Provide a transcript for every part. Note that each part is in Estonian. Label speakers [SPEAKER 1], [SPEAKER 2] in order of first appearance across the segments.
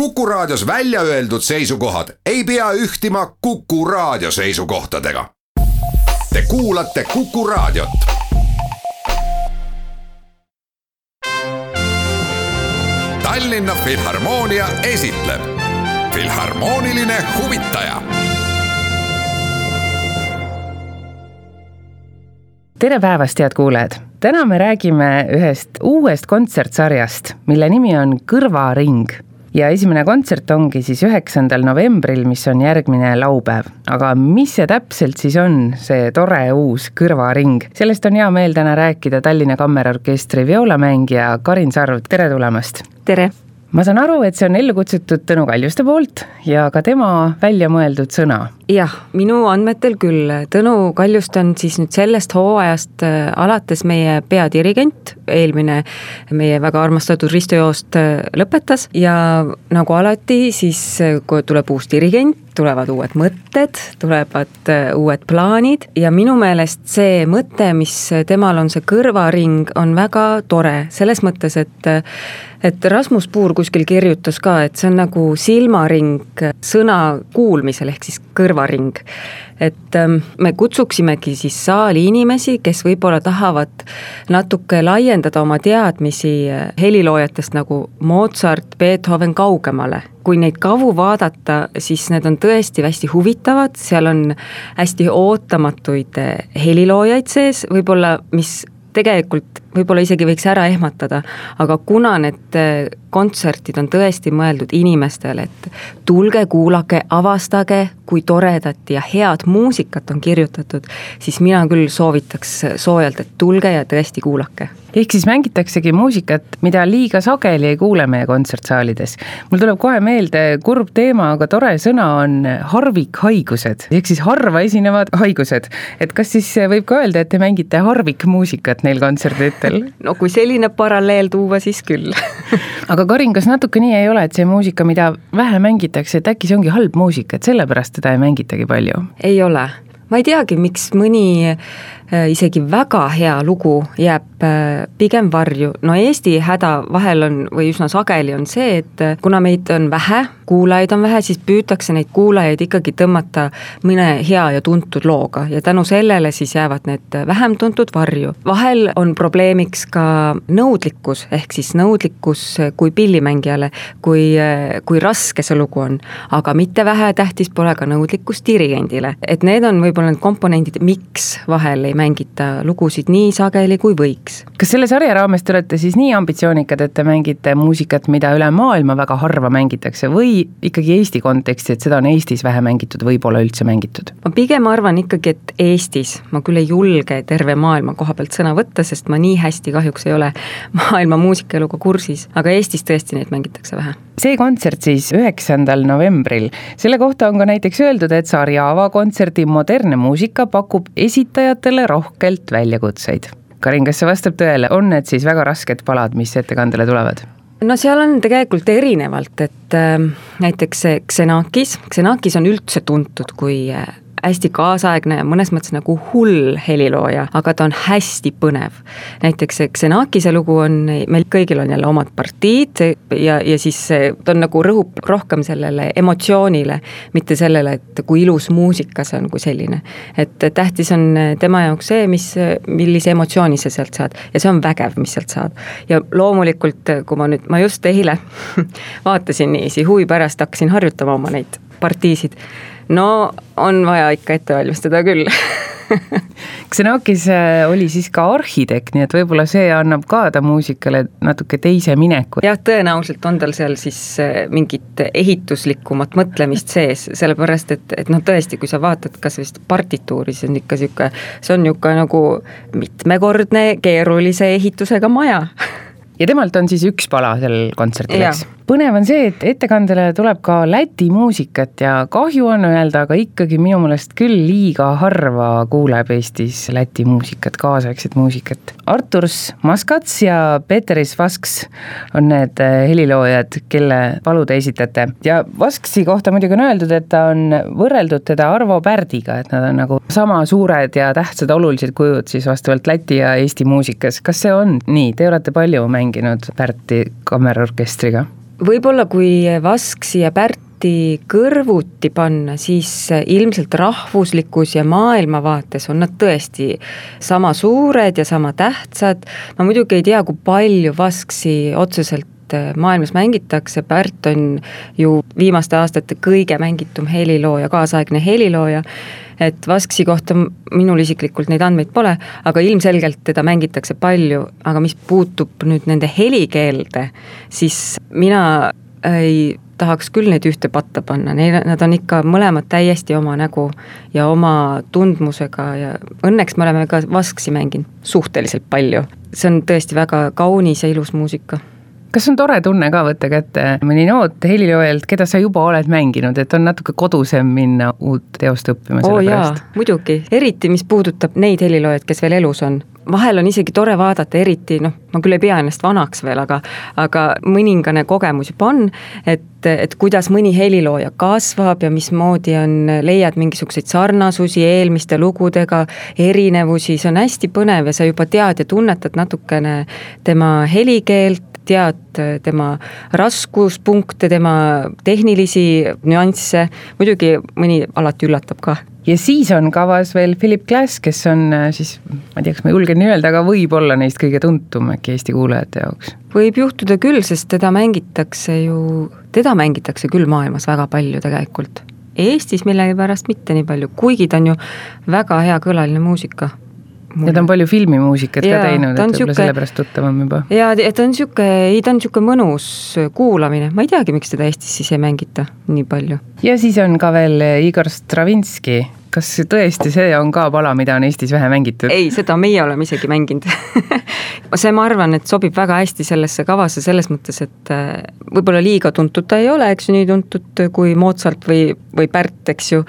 [SPEAKER 1] Kuku Raadios välja öeldud seisukohad ei pea ühtima Kuku Raadio seisukohtadega. Te kuulate Kuku Raadiot. Tallinna Filharmoonia esitleb Filharmooniline huvitaja
[SPEAKER 2] tere päevast, head kuulajad! täna me räägime ühest uuest kontsertsarjast, mille nimi on Kõrvaring ja esimene kontsert ongi siis üheksandal novembril, mis on järgmine laupäev. aga mis see täpselt siis on, see tore uus kõrvaring? sellest on hea meel täna rääkida Tallinna Kammerorkestri vioolamängija Karin Sarv, tere tulemast!
[SPEAKER 3] tere!
[SPEAKER 2] Ma saan aru, et see on ellu kutsutud Tõnu Kaljuste poolt ja ka tema välja mõeldud sõna.
[SPEAKER 3] Jah, minu andmetel küll, Tõnu Kaljust on siis nüüd sellest hooajast äh, alates meie peadirigent, eelmine meie väga armastatud Risto Joost äh, lõpetas ja nagu alati, siis äh, kui tuleb uus dirigent, tulevad uued mõtted, tulevad uued plaanid ja minu meelest see mõte, mis temal on, see kõrvaring, on väga tore, selles mõttes, et et Rasmus Puur kuskil kirjutas ka, et see on nagu silmaring sõna kuulmisel, ehk siis kõrva kõrvaring. Et ähm, me kutsuksimegi siis saali inimesi, kes võib-olla tahavad natuke laiendada oma teadmisi äh, heliloojatest nagu Mozart, Beethoven kaugemale. Kui neid kavu vaadata, siis need on tõesti hästi huvitavad, seal on hästi ootamatuid äh, heliloojaid sees, võib-olla mis tegelikult võib-olla isegi võiks ära ehmatada, aga kuna need äh, kontserdid on tõesti mõeldud inimestele, et tulge, kuulake, avastage, kui toredat ja head muusikat on kirjutatud, siis mina küll soovitaks soojalt, et tulge ja tõesti kuulake
[SPEAKER 2] ehk siis mängitaksegi muusikat, mida liiga sageli ei kuule meie kontsertsaalides. mul tuleb kohe meelde kurb teema, aga tore sõna on harvikhaigused, ehk siis harva esinevad haigused. et kas siis võib ka öelda, et te mängite harvikmuusikat neil kontserditel?
[SPEAKER 3] no kui selline paralleel tuua, siis küll.
[SPEAKER 2] Aga Karin, kas natuke nii ei ole, et see muusika, mida vähe mängitakse, et äkki see ongi halb muusika, et sellepärast teda ei mängitagi palju?
[SPEAKER 3] ei ole, ma ei teagi, miks mõni isegi väga hea lugu jääb äh, pigem varju, no Eesti häda vahel on või üsna sageli on see, et äh, kuna meid on vähe, kuulajaid on vähe, siis püütakse neid kuulajaid ikkagi tõmmata mõne hea ja tuntud looga ja tänu sellele siis jäävad need vähem tuntud varju. vahel on probleemiks ka nõudlikkus, ehk siis nõudlikkus kui pillimängijale, kui, kui raske see lugu on. aga mitte vähetähtis pole ka nõudlikkus dirigendile, et need on võib-olla need komponendid, miks vahel ei mängita lugusid nii sageli, kui võiks.
[SPEAKER 2] kas selle sarja raames te olete siis nii ambitsioonikad, et te mängite muusikat, mida üle maailma väga harva mängitakse või ikkagi Eesti kontekstis, et seda on Eestis vähe mängitud või pole üldse mängitud?
[SPEAKER 3] ma pigem arvan ikkagi, et Eestis, ma küll ei julge terve maailma koha pealt sõna võtta, sest ma nii hästi kahjuks ei ole maailma muusikaeluga kursis, aga Eestis tõesti neid mängitakse vähe
[SPEAKER 2] see kontsert siis üheksandal novembril, selle kohta on ka näiteks öeldud, et sarja avakontserdi modernne muusika pakub esitajatele rohkelt väljakutseid. Karin, kas see vastab tõele, on need siis väga rasked palad, mis ettekandele tulevad?
[SPEAKER 3] no seal on tegelikult erinevalt, et äh, näiteks Xenakis, Xenakis on üldse tuntud kui äh, hästi kaasaegne ja mõnes mõttes nagu hull helilooja, aga ta on hästi põnev. näiteks see Xenakise lugu on, meil kõigil on jälle omad partiid ja, ja siis ta on nagu rõhub rohkem sellele emotsioonile, mitte sellele, et kui ilus muusika see on kui selline. et tähtis on tema jaoks see, mis, millise emotsiooni sa sealt saad ja see on vägev, mis sealt saad. ja loomulikult, kui ma nüüd, ma just eile vaatasin niiviisi huvi pärast, hakkasin harjutama oma neid partiisid no on vaja ikka ette valmistada küll
[SPEAKER 2] Xenakis äh, oli siis ka arhitekt, nii et võib-olla see annab ka ta muusikale natuke teise mineku.
[SPEAKER 3] jah, tõenäoliselt on tal seal siis äh, mingit ehituslikumat mõtlemist sees, sellepärast et, et noh, tõesti, kui sa vaatad kas vist partituuri, siis on ikka niisugune, see on niisugune nagu mitmekordne keerulise ehitusega maja
[SPEAKER 2] ja temalt on siis üks pala sellel kontserdil, eks? Põnev on see, et ettekandele tuleb ka Läti muusikat ja kahju on öelda, aga ikkagi minu meelest küll liiga harva kuuleb Eestis Läti muusikat, kaasaegset muusikat. Arturs Maskats ja Peteris Vasks on need eh, heliloojad, kelle palu te esitate ja Vasksi kohta muidugi on öeldud, et ta on võrreldud teda Arvo Pärdiga, et nad on nagu sama suured ja tähtsad olulised kujud siis vastavalt Läti ja Eesti muusikas. kas see on nii, te olete palju mänginud Pärti kammerorkestriga?
[SPEAKER 3] Võib-olla kui Vasksi ja Pärti kõrvuti panna, siis ilmselt rahvuslikus ja maailmavaates on nad tõesti sama suured ja sama tähtsad, ma muidugi ei tea, kui palju Vasksi otseselt maailmas mängitakse, Pärt on ju viimaste aastate kõige mängitum helilooja, kaasaegne helilooja, et Vasksi kohta minul isiklikult neid andmeid pole, aga ilmselgelt teda mängitakse palju, aga mis puutub nüüd nende helikeelde, siis mina ei tahaks küll neid ühte patta panna, neil, nad on ikka mõlemad täiesti oma nägu ja oma tundmusega ja õnneks me oleme ka Vasksi mänginud suhteliselt palju. see on tõesti väga kaunis ja ilus muusika
[SPEAKER 2] kas on tore tunne ka võtta kätte mõni noot heliloojalt, keda sa juba oled mänginud, et on natuke kodusem minna uut teost õppima
[SPEAKER 3] selle oh, pärast? muidugi, eriti mis puudutab neid heliloojaid, kes veel elus on vahel on isegi tore vaadata, eriti noh, ma küll ei pea ennast vanaks veel, aga aga mõningane kogemus juba on, et, et kuidas mõni helilooja kasvab ja mismoodi on, leiad mingisuguseid sarnasusi eelmiste lugudega, erinevusi, see on hästi põnev ja sa juba tead ja tunnetad natukene tema helikeelt, tead tema raskuspunkte, tema tehnilisi nüansse, muidugi mõni alati üllatab ka
[SPEAKER 2] ja siis on kavas veel Philip Glass, kes on äh, siis, ma ei tea, kas ma julgen öelda, aga võib-olla neist kõige tuntum äkki Eesti kuulajate jaoks.
[SPEAKER 3] võib juhtuda küll, sest teda mängitakse ju, teda mängitakse küll maailmas väga palju tegelikult. Eestis millegipärast mitte nii palju, kuigi ta on ju väga hea kõlaline muusika
[SPEAKER 2] ja ta on palju filmimuusikat ka teinud, et võib-olla sellepärast tuttavam juba.
[SPEAKER 3] ja ta on niisugune, ei ta on niisugune mõnus kuulamine, ma ei teagi, miks teda Eestis siis ei mängita nii palju.
[SPEAKER 2] ja siis on ka veel Igor Stravinski, kas tõesti see on ka pala, mida on Eestis vähe mängitud?
[SPEAKER 3] ei, seda meie oleme isegi mänginud see, ma arvan, et sobib väga hästi sellesse kavasse selles mõttes, et äh, võib-olla liiga tuntud ta ei ole, eks ju, nii tuntud kui Mozart või, või Pärt, eks ju,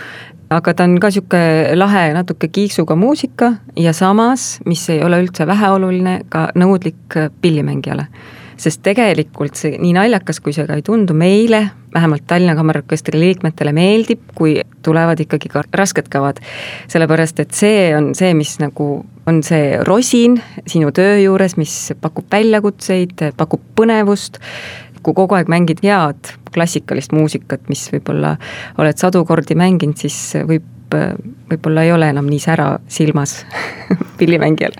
[SPEAKER 3] aga ta on ka niisugune lahe natuke kiiksuga muusika ja samas, mis ei ole üldse väheoluline, ka nõudlik pillimängijale. sest tegelikult see, nii naljakas kui see ka ei tundu, meile, vähemalt Tallinna Kammerorkestri liikmetele meeldib, kui tulevad ikkagi ka rasked kavad. sellepärast, et see on see, mis nagu on see rosin sinu töö juures, mis pakub väljakutseid, pakub põnevust kui kogu aeg mängid head klassikalist muusikat, mis võib-olla oled sadu kordi mänginud, siis võib võib-olla ei ole enam nii sära silmas pillimängijal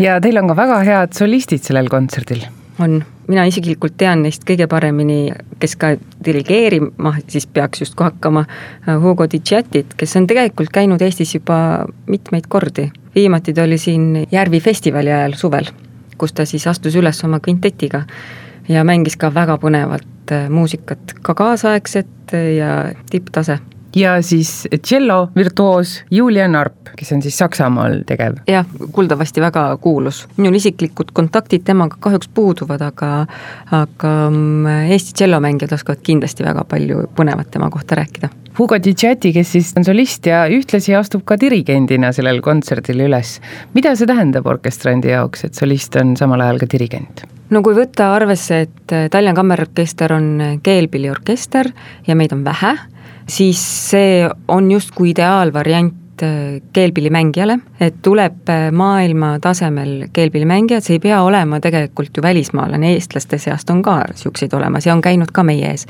[SPEAKER 2] ja teil on ka väga head solistid sellel kontserdil.
[SPEAKER 3] on, mina isiklikult tean neist kõige paremini, kes ka dirigeerima siis peaks justkui hakkama, Hugo Dicietit, kes on tegelikult käinud Eestis juba mitmeid kordi. viimati ta oli siin Järvi festivali ajal suvel, kus ta siis astus üles oma kvintetiga ja mängis ka väga põnevat äh, muusikat, ka kaasaegset äh, ja tipptase
[SPEAKER 2] ja siis tšello virtuoos Julian Arp, kes on siis Saksamaal tegev.
[SPEAKER 3] jah, kuuldavasti väga kuulus. minul isiklikud kontaktid temaga kahjuks puuduvad, aga aga mm, Eesti tšellomängijad oskavad kindlasti väga palju põnevat tema kohta rääkida.
[SPEAKER 2] Hugo Dicciati, kes siis on solist ja ühtlasi astub ka dirigendina sellel kontserdil üles. mida see tähendab orkestrandi jaoks, et solist on samal ajal ka dirigent?
[SPEAKER 3] no kui võtta arvesse, et Tallinna Kammerorkester on keelpilliorkester ja meid on vähe, siis see on justkui ideaalvariant äh, keelpillimängijale, et tuleb maailma tasemel keelpillimängijad, see ei pea olema tegelikult ju välismaalane, eestlaste seast on ka niisuguseid olemas ja on käinud ka meie ees.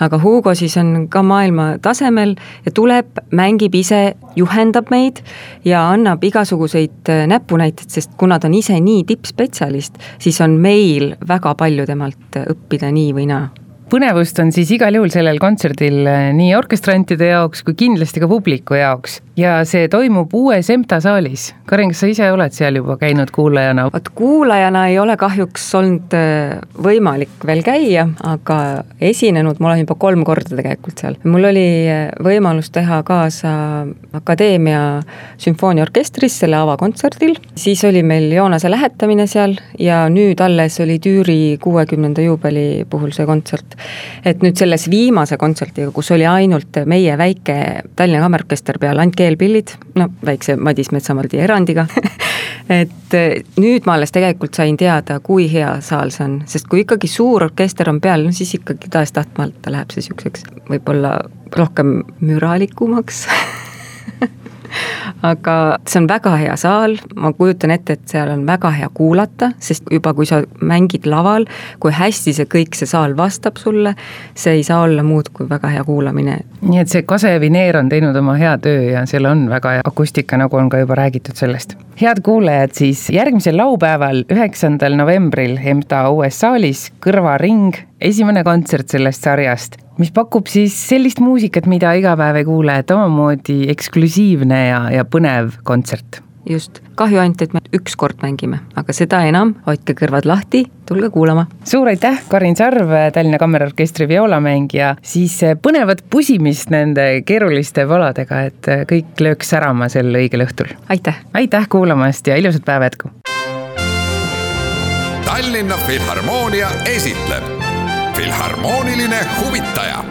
[SPEAKER 3] Aga Hugo siis on ka maailma tasemel ja tuleb, mängib ise, juhendab meid ja annab igasuguseid äh, näpunäiteid, sest kuna ta on ise nii tippspetsialist, siis on meil väga palju temalt õppida nii või naa
[SPEAKER 2] põnevust on siis igal juhul sellel kontserdil eh, nii orkestrantide jaoks kui kindlasti ka publiku jaoks ja see toimub uues EMTA saalis. Karin, kas sa ise oled seal juba käinud kuulajana?
[SPEAKER 3] vot kuulajana ei ole kahjuks olnud eh, võimalik veel käia, aga esinenud ma olen juba kolm korda tegelikult seal. mul oli eh, võimalus teha kaasa Akadeemia sümfooniaorkestris selle avakontserdil, siis oli meil Joonase lähetamine seal ja nüüd alles oli Tüüri kuuekümnenda juubeli puhul see kontsert et nüüd selles viimase kontsertiga, kus oli ainult meie väike Tallinna Kammerorkester peal, ainult keelpillid, no väikse Madis Metsamaldi erandiga et eh, nüüd ma alles tegelikult sain teada, kui hea saal see on, sest kui ikkagi suur orkester on peal, no siis ikkagi tahes-tahtmata läheb see niisuguseks võib-olla rohkem müralikumaks aga see on väga hea saal, ma kujutan ette, et seal on väga hea kuulata, sest juba kui sa mängid laval, kui hästi see kõik, see saal vastab sulle, see ei saa olla muud kui väga hea kuulamine.
[SPEAKER 2] nii et see Kase Vineer on teinud oma hea töö ja seal on väga hea akustika, nagu on ka juba räägitud sellest. head kuulajad, siis järgmisel laupäeval, üheksandal novembril EMTA uues saalis Kõrvaring, esimene kontsert sellest sarjast mis pakub siis sellist muusikat, mida iga päev ei kuule, et omamoodi eksklusiivne ja, ja põnev kontsert
[SPEAKER 3] just, kahju ainult, et me ükskord mängime, aga seda enam, hoidke kõrvad lahti, tulge kuulama.
[SPEAKER 2] suur aitäh, Karin Sarv, Tallinna Kammerorkestri vioolamängija, siis põnevat pusimist nende keeruliste paladega, et kõik lööks särama sel õigel õhtul.
[SPEAKER 3] aitäh!
[SPEAKER 2] aitäh kuulamast ja ilusat päeva jätku!
[SPEAKER 1] Tallinna Filharmoonia esitleb Filharmooniline huvitaja